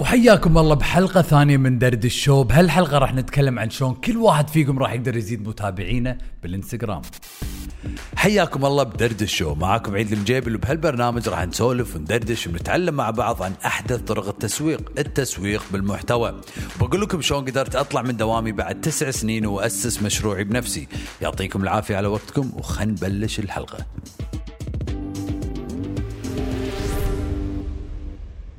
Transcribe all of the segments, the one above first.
وحياكم الله بحلقة ثانية من درد ال show بهالحلقة راح نتكلم عن شلون كل واحد فيكم راح يقدر يزيد متابعينه بالإنستغرام. حياكم الله بدرد ال show معاكم عيد المجيبل وبهالبرنامج راح نسولف وندردش ونتعلم مع بعض عن أحدث طرق التسويق التسويق بالمحتوى. بقول لكم شلون قدرت أطلع من دوامي بعد تسع سنين وأسس مشروعي بنفسي. يعطيكم العافية على وقتكم وخل نبلش الحلقة.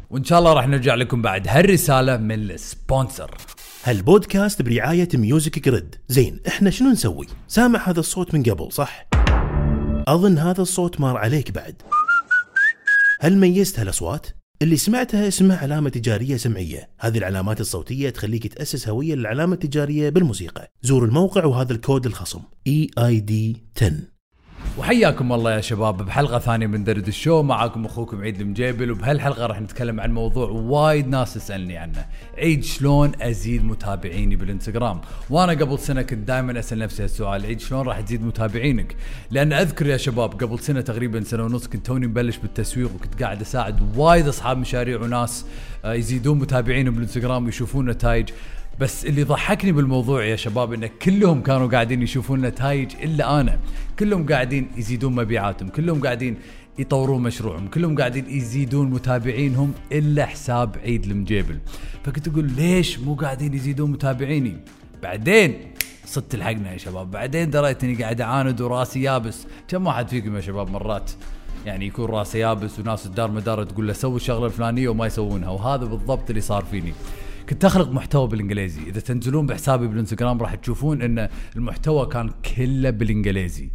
وإن شاء الله راح نرجع لكم بعد. هالرسالة من ال sponsor. هالبودكاست برعاية Music Grid. زين إحنا شنو نسوي؟ سامع هذا الصوت من قبل صح؟ أظن هذا الصوت مار عليك بعد. هل ميزت هالأصوات؟ اللي سمعتها اسمها علامة تجارية سمعية. هذه العلامات الصوتية تخليك تأسس هوية للعلامة التجارية بالموسيقى. زور الموقع وهذا الكود الخصم. E EID 10 وحياكم الله يا شباب بحلقة ثانية من درد ال show. معاكم أخوكم عيد المجيبل وبهالحلقة راح نتكلم عن موضوع وايد ناس تسألني عنه. عيد شلون أزيد متابعيني بالإنستغرام؟ وأنا قبل سنة كنت دائما أسأل نفسي هالسؤال عيد شلون راح تزيد متابعينك؟ لأن أذكر يا شباب قبل سنة تقريبا سنة ونص كنت توني مبلش بالتسويق وكنت قاعد أساعد وايد أصحاب مشاريع وناس آه، يزيدون متابعينهم بالإنستغرام ويشوفون نتائج. بس اللي ضحكني بالموضوع يا شباب إن كلهم كانوا قاعدين يشوفون نتائج إلا أنا. كلهم قاعدين يزيدون مبيعاتهم كلهم قاعدين يطورون مشروعهم كلهم قاعدين يزيدون متابعينهم إلا حساب عيد المجيبل. فكنت أقول ليش مو قاعدين يزيدون متابعيني؟ بعدين صدت الحقنا يا شباب. بعدين دريت اني قاعد أعاند وراسي يابس. كم واحد فيكم يا شباب مرات يعني يكون راسه يابس وناس الدار مدار تقول له سوي الشغلة الفلانية وما يسوونها وهذا بالضبط اللي صار فيني. كنت أخلق محتوى بالإنجليزي. إذا تنزلون بحسابي بالإنستغرام راح تشوفون إن المحتوى كان كله بالإنجليزي.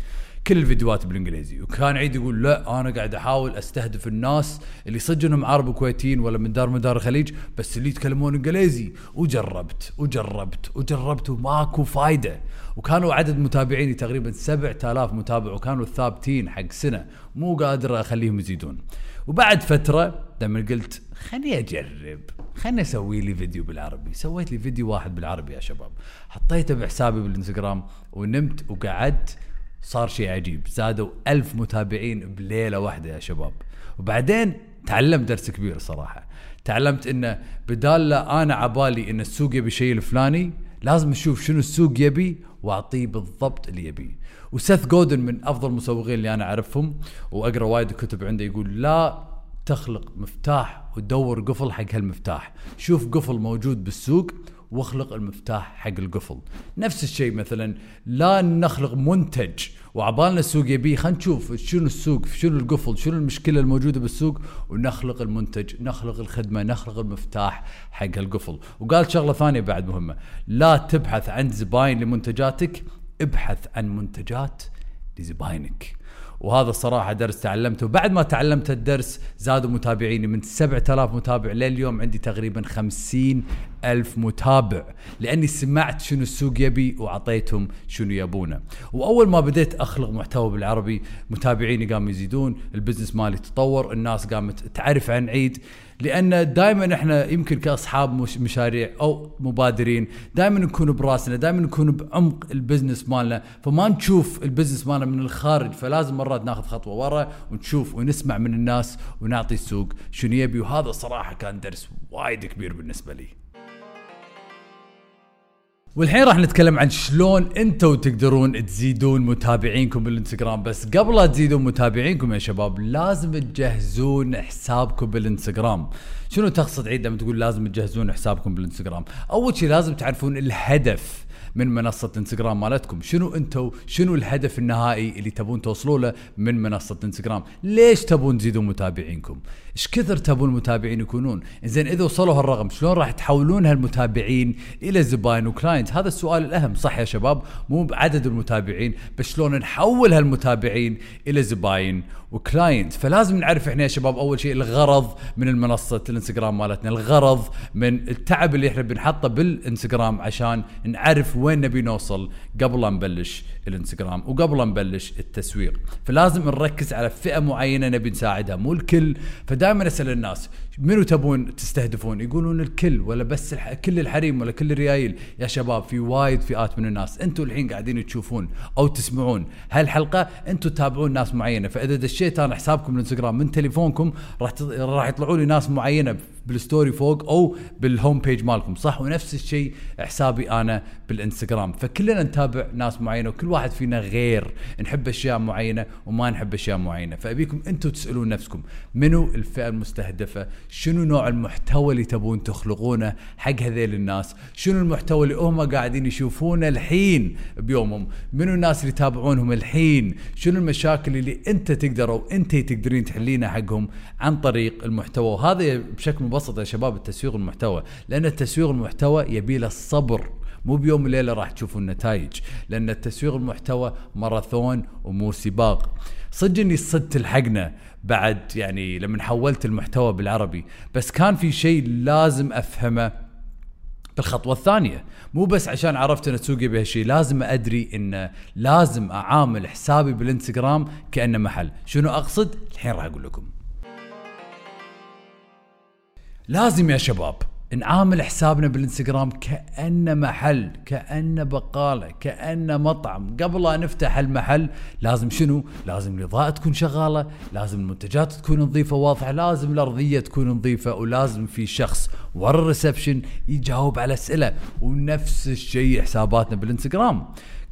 كل الفيديوهات بالإنجليزي. وكان عيد يقول لا أنا قاعد أحاول أستهدف الناس اللي صدق انهم عرب كويتيين ولا من دار مدار الخليج بس اللي يتكلمون إنجليزي. وجربت وجربت وجربت وماكو فايدة. وكانوا عدد متابعيني تقريبا 7000 متابع وكانوا ثابتين حق سنة. مو قادر أخليهم يزيدون. وبعد فترة لما قلت خليني أجرب. خليني أسوي لي فيديو بالعربي. سويت لي فيديو واحد بالعربي يا شباب. حطيته بحسابي بالإنستغرام ونمت وقعدت. صار شيء عجيب. زادوا ألف متابعين بليلة واحدة يا شباب. وبعدين تعلمت درس كبير صراحة. تعلمت إنه بدال لا أنا عبالي إن السوق يبي شيء الفلاني لازم أشوف شنو السوق يبي وأعطيه بالضبط اللي يبيه وسيث جودن من أفضل المسوقين اللي أنا أعرفهم. وأقرأ وايد كتب عنده يقول لا تخلق مفتاح وتدور قفل حق هالمفتاح. شوف قفل موجود بالسوق واخلق المفتاح حق القفل. نفس الشيء مثلا لا نخلق منتج وعبالنا السوق يبيه خلينا نشوف شنو السوق شنو القفل شنو المشكلة الموجودة بالسوق ونخلق المنتج نخلق الخدمة نخلق المفتاح حق القفل وقال شغلة ثانية بعد مهمة. لا تبحث عن زباين لمنتجاتك ابحث عن منتجات لزباينك. وهذا الصراحة درس تعلمته. وبعد ما تعلمت الدرس زادوا متابعيني من 7000 متابع لليوم عندي تقريبا 50 ألف متابع لأني سمعت شنو السوق يبي وعطيتهم شنو يبونه. وأول ما بديت أخلق محتوى بالعربي متابعيني قاموا يزيدون ال business مالي تطور الناس قامت تعرف عن عيد. لأن دائما إحنا يمكن كأصحاب مش مشاريع أو مبادرين دائما نكون براسنا دائما نكون بعمق ال business مالنا. فما نشوف ال business مالنا من الخارج فلازم مرات ناخذ خطوة ورا ونشوف ونسمع من الناس ونعطي السوق شنو يبي. وهذا صراحة كان درس وايد كبير بالنسبة لي. والحين راح نتكلم عن شلون أنتم تقدرون تزيدون متابعينكم بالانستغرام. بس قبل لا تزيدون متابعينكم يا شباب لازم تجهزون حسابكم بالانستغرام. شنو تقصد عيد لما تقول لازم تجهزون حسابكم بالانستغرام؟ أول شيء لازم تعرفون الهدف من منصة الانستغرام مالتكم. شنو أنتم شنو الهدف النهائي اللي تبون توصلوا له من منصة الانستغرام ليش تبون تزيدون متابعينكم؟ إيش كثر تبون المتابعين يكونون؟ زين إذا وصلوا هالرقم شلون راح تحولون هالمتابعين إلى زباين و client؟ هذا السؤال الأهم صح يا شباب؟ مو بعدد المتابعين بس شلون نحول هالمتابعين إلى زباين و client؟ فلازم نعرف إحنا يا شباب أول شيء الغرض من المنصة الانستغرام مالتنا الغرض من التعب اللي إحنا بنحطه بالانستغرام عشان نعرف وين نبي نوصل؟ قبل لا نبلش. الانستغرام. وقبل نبلش التسويق فلازم نركز على فئة معينة نبي نساعدها مو الكل. فدائما أسأل الناس منو تبون تستهدفون؟ يقولون الكل ولا بس الح... كل الحريم ولا كل الريايل. يا شباب في وايد فئات من الناس. أنتم الحين قاعدين تشوفون أو تسمعون هالحلقة أنتم تتابعون ناس معينة. فإذا دشيت أنا حسابكم الانستغرام من تليفونكم راح ت... راح يطلعوا لي ناس معينة بال story فوق أو بال home page مالكم. صح؟ ونفس الشيء حسابي أنا بالانستغرام. فكلنا نتابع ناس معينة وكل واحد فينا غير نحب أشياء معينة وما نحب أشياء معينة. فأبيكم أنتم تسألون نفسكم منو الفئة المستهدفة؟ شنو نوع المحتوى اللي تبون تخلقونه حق هذيل الناس؟ شنو المحتوى اللي هم قاعدين يشوفونه الحين بيومهم؟ منو الناس اللي يتابعونهم الحين؟ شنو المشاكل اللي أنت تقدر أو أنت تقدرين تحلينها حقهم عن طريق المحتوى؟ وهذا بشكل مبسط يا شباب التسويق المحتوى لأن التسويق المحتوى يبي له الصبر مو بيوم وليلة راح تشوفوا النتائج لأن التسويق المحتوى ماراثون ومو سباق. صدق إني صدت الحقنا بعد يعني لما حولت المحتوى بالعربي بس كان في شيء لازم أفهمه بالخطوة الثانية. مو بس عشان عرفت إن تسوقي بهالشيء لازم أدري ان لازم أعامل حسابي بالإنستغرام كأنه محل. شنو أقصد؟ الحين راح أقول لكم. لازم يا شباب نعامل حسابنا بالإنستغرام كانه محل كانه بقالة كانه مطعم. قبل لا نفتح المحل لازم شنو؟ لازم الإضاءة تكون شغالة لازم المنتجات تكون نظيفة واضحة لازم الأرضية تكون نظيفة ولازم في شخص ورا ال reception يجاوب على أسئلة. ونفس الشيء حساباتنا بالإنستغرام.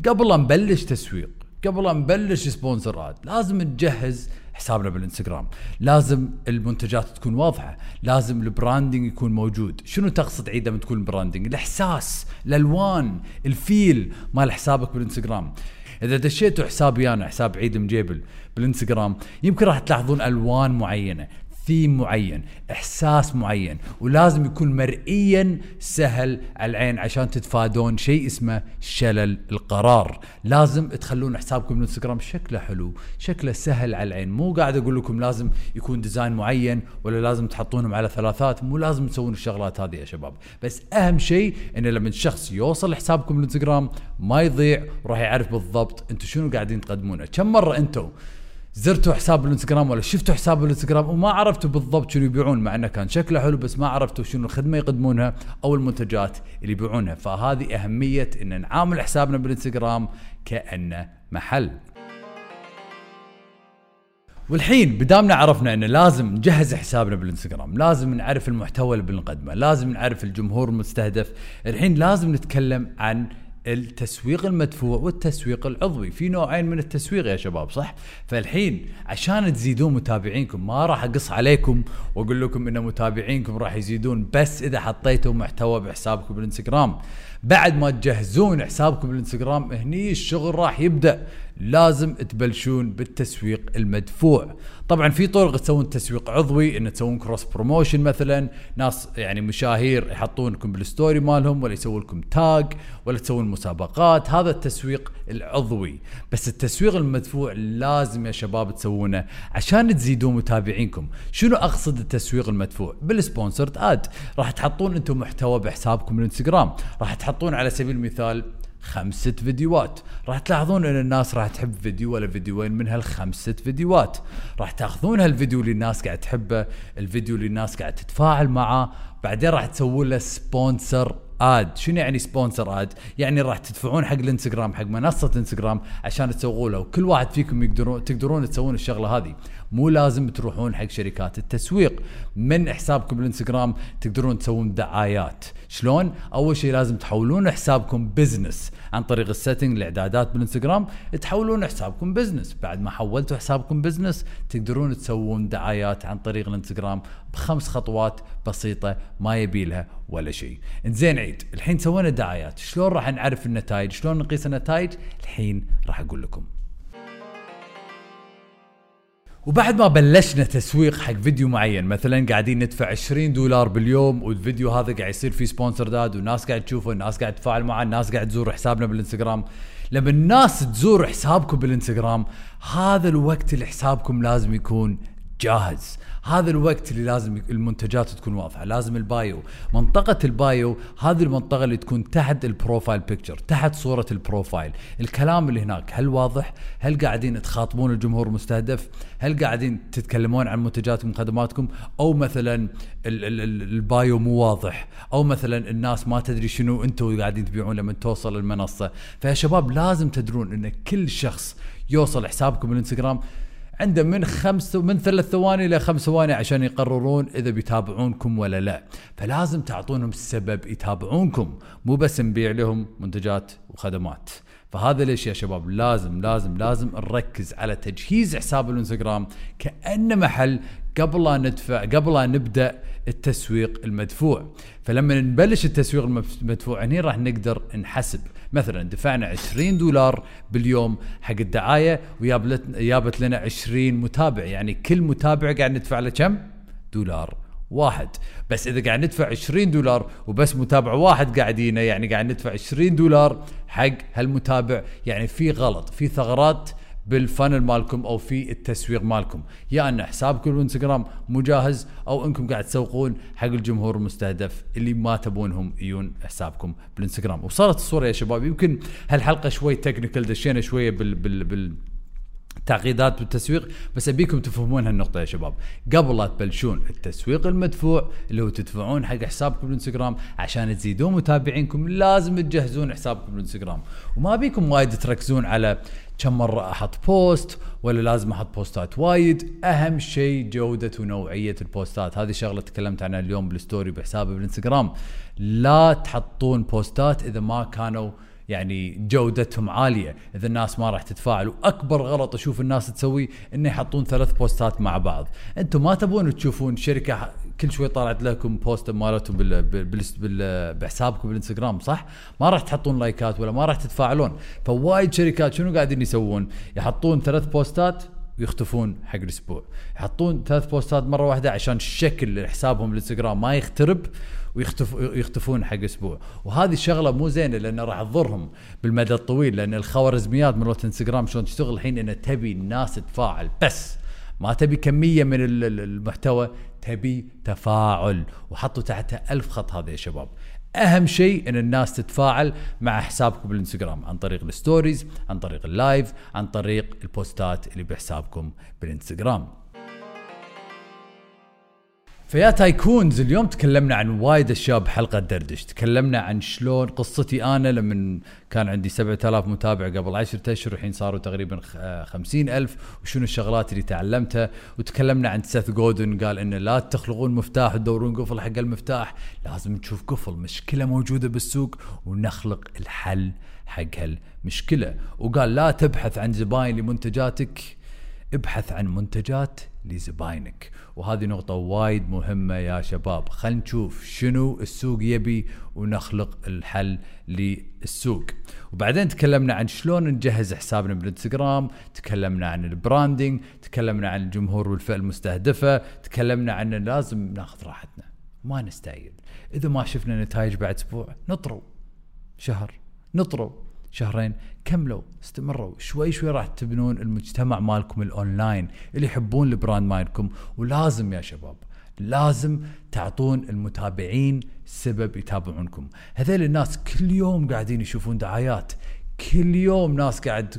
قبل لا نبلش تسويق قبل لا نبلش سبونسرات لازم نجهز حسابنا بالإنستغرام. لازم المنتجات تكون واضحة لازم ال branding يكون موجود. شنو تقصد عيد لما تقول ال branding الإحساس الألوان ال feel مال حسابك بالإنستغرام. إذا دشيتوا حسابي أنا حساب عيد مجيبل بالإنستغرام يمكن راح تلاحظون ألوان معينة. ثيم معين إحساس معين ولازم يكون مرئيا سهل على العين عشان تتفادون شيء اسمه شلل القرار. لازم تخلون حسابكم بالانستغرام شكله حلو شكله سهل على العين. مو قاعد أقول لكم لازم يكون design معين ولا لازم تحطونهم على ثلاثات مو لازم تسوون الشغلات هذه يا شباب. بس أهم شيء انه لما الشخص يوصل لحسابكم بالانستغرام ما يضيع وراح يعرف بالضبط أنتم شنو قاعدين تقدمونه. كم مرة أنتم زرتوا حساب الانستغرام ولا شفتوا حساب الانستغرام وما عرفتوا بالضبط شنو يبيعون؟ مع إنه كان شكله حلو بس ما عرفتوا شنو الخدمة يقدمونها أو المنتجات اللي يبيعونها. فهذه أهمية إن نعامل حسابنا بالانستغرام كأنه محل. والحين بدامنا عرفنا انه لازم نجهز حسابنا بالانستغرام، لازم نعرف المحتوى اللي بنقدمه، لازم نعرف الجمهور المستهدف، الحين لازم نتكلم عن التسويق المدفوع والتسويق العضوي. في نوعين من التسويق يا شباب صح؟ فالحين عشان تزيدون متابعينكم ما راح أقص عليكم وأقول لكم إن متابعينكم راح يزيدون بس إذا حطيتوا محتوى بحسابكم بالانستغرام بعد ما تجهزون حسابكم بالانستغرام هني الشغل راح يبدأ. لازم تبلشون بالتسويق المدفوع. طبعا في طرق تسوون تسويق عضوي إن تسوون cross promotion مثلا. ناس يعني مشاهير يحطونكم بال story مالهم ولا يسوون لكم tag ولا تسوون مسابقات هذا التسويق العضوي. بس التسويق المدفوع لازم يا شباب تسوونه عشان تزيدون متابعينكم. شنو أقصد التسويق المدفوع؟ بال sponsored ad. راح تحطون أنتم محتوى بحسابكم الانستغرام راح تحطون على سبيل المثال خمسة فيديوهات. راح تلاحظون أن الناس راح تحب فيديو ولا فيديوين من هالخمسة فيديوهات. راح تاخذون هالفيديو اللي الناس قاعد تحبه الفيديو اللي الناس قاعد تتفاعل معه. بعدين راح تسوون له sponsored ad. شنو يعني sponsored ad؟ يعني راح تدفعون حق الانستغرام حق منصة انستغرام عشان تسوقوا له. وكل واحد فيكم يقدرون تقدرون تسوون الشغلة هذه. مو لازم تروحون حق شركات التسويق. من حسابكم بالانستغرام تقدرون تسوون دعايات. شلون؟ أول شيء لازم تحولون حسابكم business عن طريق ال setting الاعدادات بالانستغرام. تحولون حسابكم business بعد ما حولتوا حسابكم business تقدرون تسوون دعايات عن طريق الانستغرام بخمس خطوات بسيطة ما يبي لها ولا شيء إنزين عيد الحين سوينا دعايات. شلون راح نعرف النتائج؟ شلون نقيس النتائج؟ الحين راح أقول لكم. وبعد ما بلشنا تسويق حق فيديو معين مثلا قاعدين ندفع 20 دولار باليوم والفيديو هذا قاعد يصير فيه sponsored ad والناس قاعد تشوفه الناس قاعد تتفاعل معه الناس قاعد تزور حسابنا بالإنستغرام. لما الناس تزور حسابكم بالإنستغرام هذا الوقت اللي حسابكم لازم يكون جاهز. هذا الوقت اللي لازم المنتجات تكون واضحة لازم ال bio. منطقة ال bio هذه المنطقة اللي تكون تحت ال profile picture تحت صورة ال profile. الكلام اللي هناك هل واضح؟ هل قاعدين تخاطبون الجمهور المستهدف هل قاعدين تتكلمون عن منتجاتكم وخدماتكم أو مثلا ال ال ال ال bio مو واضح. أو مثلا الناس ما تدري شنو أنتم قاعدين تبيعون لما توصل المنصة. فيا شباب لازم تدرون إن كل شخص يوصل حسابكم الإنستغرام عنده من خمس من ثلاث ثواني إلى خمس ثواني عشان يقررون إذا بيتابعونكم ولا لا. فلازم تعطونهم سبب يتابعونكم مو بس نبيع لهم منتجات وخدمات. فهذا ليش يا شباب؟ لازم لازم لازم نركز على تجهيز حساب الانستغرام كانه محل قبل لا ندفع قبل لا نبدأ التسويق المدفوع. فلما نبلش التسويق المدفوع هنا راح نقدر نحسب مثلا دفعنا 20 دولار باليوم حق الدعاية ويابت لنا 20 متابع يعني كل متابع قاعد ندفع له كم؟ دولار واحد بس إذا قاعد ندفع 20 دولار وبس متابع واحد قاعدين يعني قاعد ندفع 20 دولار حق هالمتابع يعني في غلط في ثغرات بالفانل مالكم أو في التسويق مالكم. يا أن حسابكم بالانستغرام مو جاهز أو أنكم قاعد تسوقون حق الجمهور المستهدف اللي ما تبونهم يجون حسابكم بالانستغرام. وصارت الصورة يا شباب يمكن هالحلقة شوي technical دشينا شوية بال بال بال تعقيدات بالتسويق بس أبيكم تفهمون هالنقطة يا شباب. قبل لا تبلشون التسويق المدفوع اللي هو تدفعون حق حسابكم بالانستغرام عشان تزيدون متابعينكم لازم تجهزون حسابكم بالانستغرام وما ابيكم وايد تركزون على كم مرة أحط post ولا لازم أحط بوستات وايد. أهم شيء جودة ونوعية البوستات. هذه شغلة تكلمت عنها اليوم بال story بحسابي بالانستغرام. لا تحطون بوستات إذا ما كانوا يعني جودتهم عالية. إذا الناس ما راح تتفاعل وأكبر غلط أشوف الناس تسويه إنه يحطون ثلاث بوستات مع بعض. أنتم ما تبون تشوفون شركة كل شوي طلعت لكم post مالتهم بال بال بال بحسابكم بالإنستغرام صح؟ ما راح تحطون لايكات ولا ما راح تتفاعلون. فوايد شركات شنو قاعدين يسوون؟ يحطون ثلاث بوستات ويختفون حق الأسبوع. يحطون ثلاث بوستات مرة واحدة عشان شكل حسابهم الانستغرام ما يخترب ويختف يختفون حق أسبوع. وهذه الشغلة مو زينة لأن راح تضرهم بالمدى الطويل لأن الخوارزميات مالت إنستغرام شلون تشتغل الحين ان تبي الناس تتفاعل بس ما تبي كمية من المحتوى تبي تفاعل. وحطوا تحتها ألف خط هذا يا شباب. أهم شيء إن الناس تتفاعل مع حسابكم بالإنستغرام عن طريق ال stories عن طريق ال live عن طريق البوستات اللي بحسابكم بالإنستغرام. فيا تايكونز اليوم تكلمنا عن وايد أشياء بحلقة دردش. تكلمنا عن شلون قصتي أنا لما كان عندي 7000 متابع قبل 10 أشهر الحين صاروا تقريبا 50000 وشنو الشغلات اللي تعلمتها؟ وتكلمنا عن سيث جودن قال إنه لا تخلقون مفتاح تدورون قفل حق المفتاح لازم تشوف قفل مشكلة موجودة بالسوق ونخلق الحل حق هالمشكلة. وقال لا تبحث عن زباين لمنتجاتك ابحث عن منتجات لزباينك. وهذه نقطة وايد مهمة يا شباب. خلينا نشوف شنو السوق يبي ونخلق الحل للسوق. وبعدين تكلمنا عن شلون نجهز حسابنا بالانستغرام تكلمنا عن البراندنج تكلمنا عن الجمهور والفئة المستهدفة تكلمنا عن لازم ناخذ راحتنا. ما نستعجل إذا ما شفنا نتائج بعد أسبوع نطروا شهر. نطروا شهرين. كملوا استمروا؟ شوي شوي راح تبنون المجتمع مالكم الأونلاين اللي يحبون ال brand مالكم. ولازم يا شباب لازم تعطون المتابعين سبب يتابعونكم. هذول الناس كل يوم قاعدين يشوفون دعايات. كل يوم ناس قاعد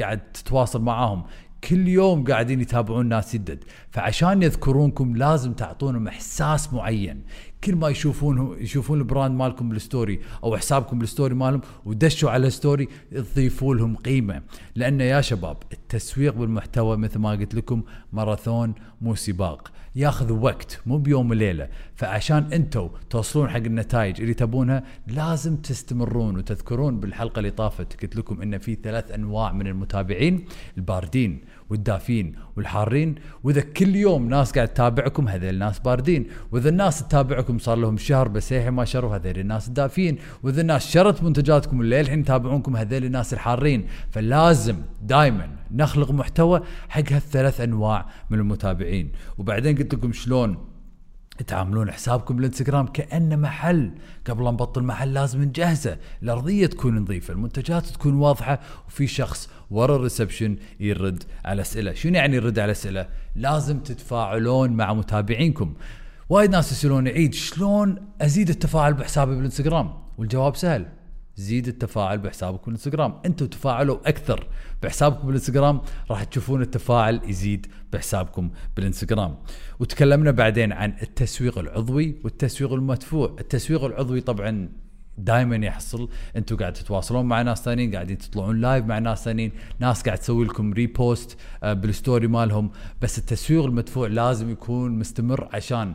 قاعد تتواصل معاهم. كل يوم قاعدين يتابعون ناس جدد. فعشان يذكرونكم لازم تعطونهم إحساس معين. كل ما يشوفون يشوفون ال brand مالكم بال story أو حسابكم بال story مالهم ودشوا على ال story تضيفوا لهم قيمة. لأن يا شباب التسويق بالمحتوى مثل ما قلت لكم ماراثون مو سباق. ياخذ وقت مو بيوم وليلة. فعشان أنتم توصلون حق النتائج اللي تبونها لازم تستمرون وتذكرون بالحلقة اللي طافت. قلت لكم إن في ثلاث أنواع من المتابعين. الباردين والدافين والحارين. وإذا كل يوم ناس قاعد تتابعكم هذول الناس باردين. وإذا الناس تتابعكم صار لهم شهر بس ما شروا هذول الناس الدافين وإذا الناس شرت منتجاتكم اللي الحين يتابعونكم هذول الناس الحارين. فلازم دائما نخلق محتوى حق هالثلاث أنواع من المتابعين. وبعدين قلت لكم شلون تعاملون حسابكم بالانستغرام كانه محل. قبل نبطل محل لازم نجهزه الأرضية تكون نظيفة المنتجات تكون واضحة وفي شخص ورا الريسبشن يرد على أسئلة. شنو يعني يرد على أسئلة؟ لازم تتفاعلون مع متابعينكم. وايد ناس يسألون عيد شلون أزيد التفاعل بحسابي بالانستغرام؟ والجواب سهل. زيد التفاعل بحسابك بالانستغرام أنتم تفاعلوا أكثر بحسابكم بالانستغرام راح تشوفون التفاعل يزيد بحسابكم بالانستغرام. وتكلمنا بعدين عن التسويق العضوي والتسويق المدفوع. التسويق العضوي طبعا دائما يحصل. أنتم قاعد تتواصلون مع ناس ثانيين قاعدين تطلعون live مع ناس ثانيين ناس قاعد تسوي لكم repost آه، بال story مالهم. بس التسويق المدفوع لازم يكون مستمر عشان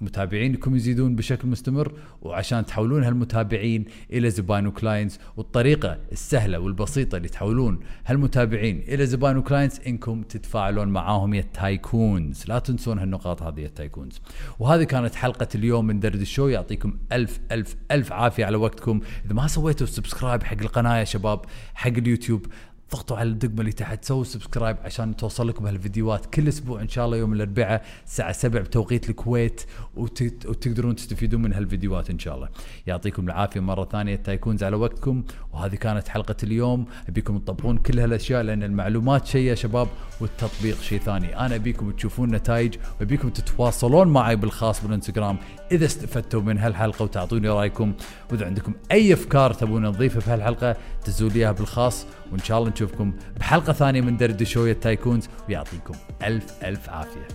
متابعينكم يزيدون بشكل مستمر وعشان تحولون هالمتابعين إلى زباين و clients والطريقة السهلة والبسيطة اللي تحولون هالمتابعين إلى زباين و clients إنكم تتفاعلون معاهم يا ال tycoons. لا تنسون هالنقاط هذه يا ال tycoons. وهذه كانت حلقة اليوم من درد الشو. يعطيكم ألف ألف ألف عافية على وقتكم. إذا ما سويتوا subscribe حق القناة يا شباب حق اليوتيوب ضغطوا على الدقمة اللي تحت. سووا subscribe عشان توصل لكم هالفيديوهات كل أسبوع إن شاء الله يوم الأربعاء الساعة 7 بتوقيت الكويت وت- وتقدرون تستفيدون من هالفيديوهات إن شاء الله. يعطيكم العافية مرة ثانية. تايكونز على وقتكم. وهذه كانت حلقة اليوم. أبيكم تطبقون كل هالأشياء لأن المعلومات شيء يا شباب والتطبيق شيء ثاني. أنا أبيكم تشوفون نتائج وأبيكم تتواصلون معي بالخاص بالإنستغرام إذا استفدتوا من هالحلقة وتعطوني رأيكم. وإذا عندكم أي أفكار تبون نضيفها في هالحلقة دزوا لي بالخاص. وإن شاء الله نشوفكم بحلقة ثانية من درد شوية تايكونز ويعطيكم ألف ألف عافية.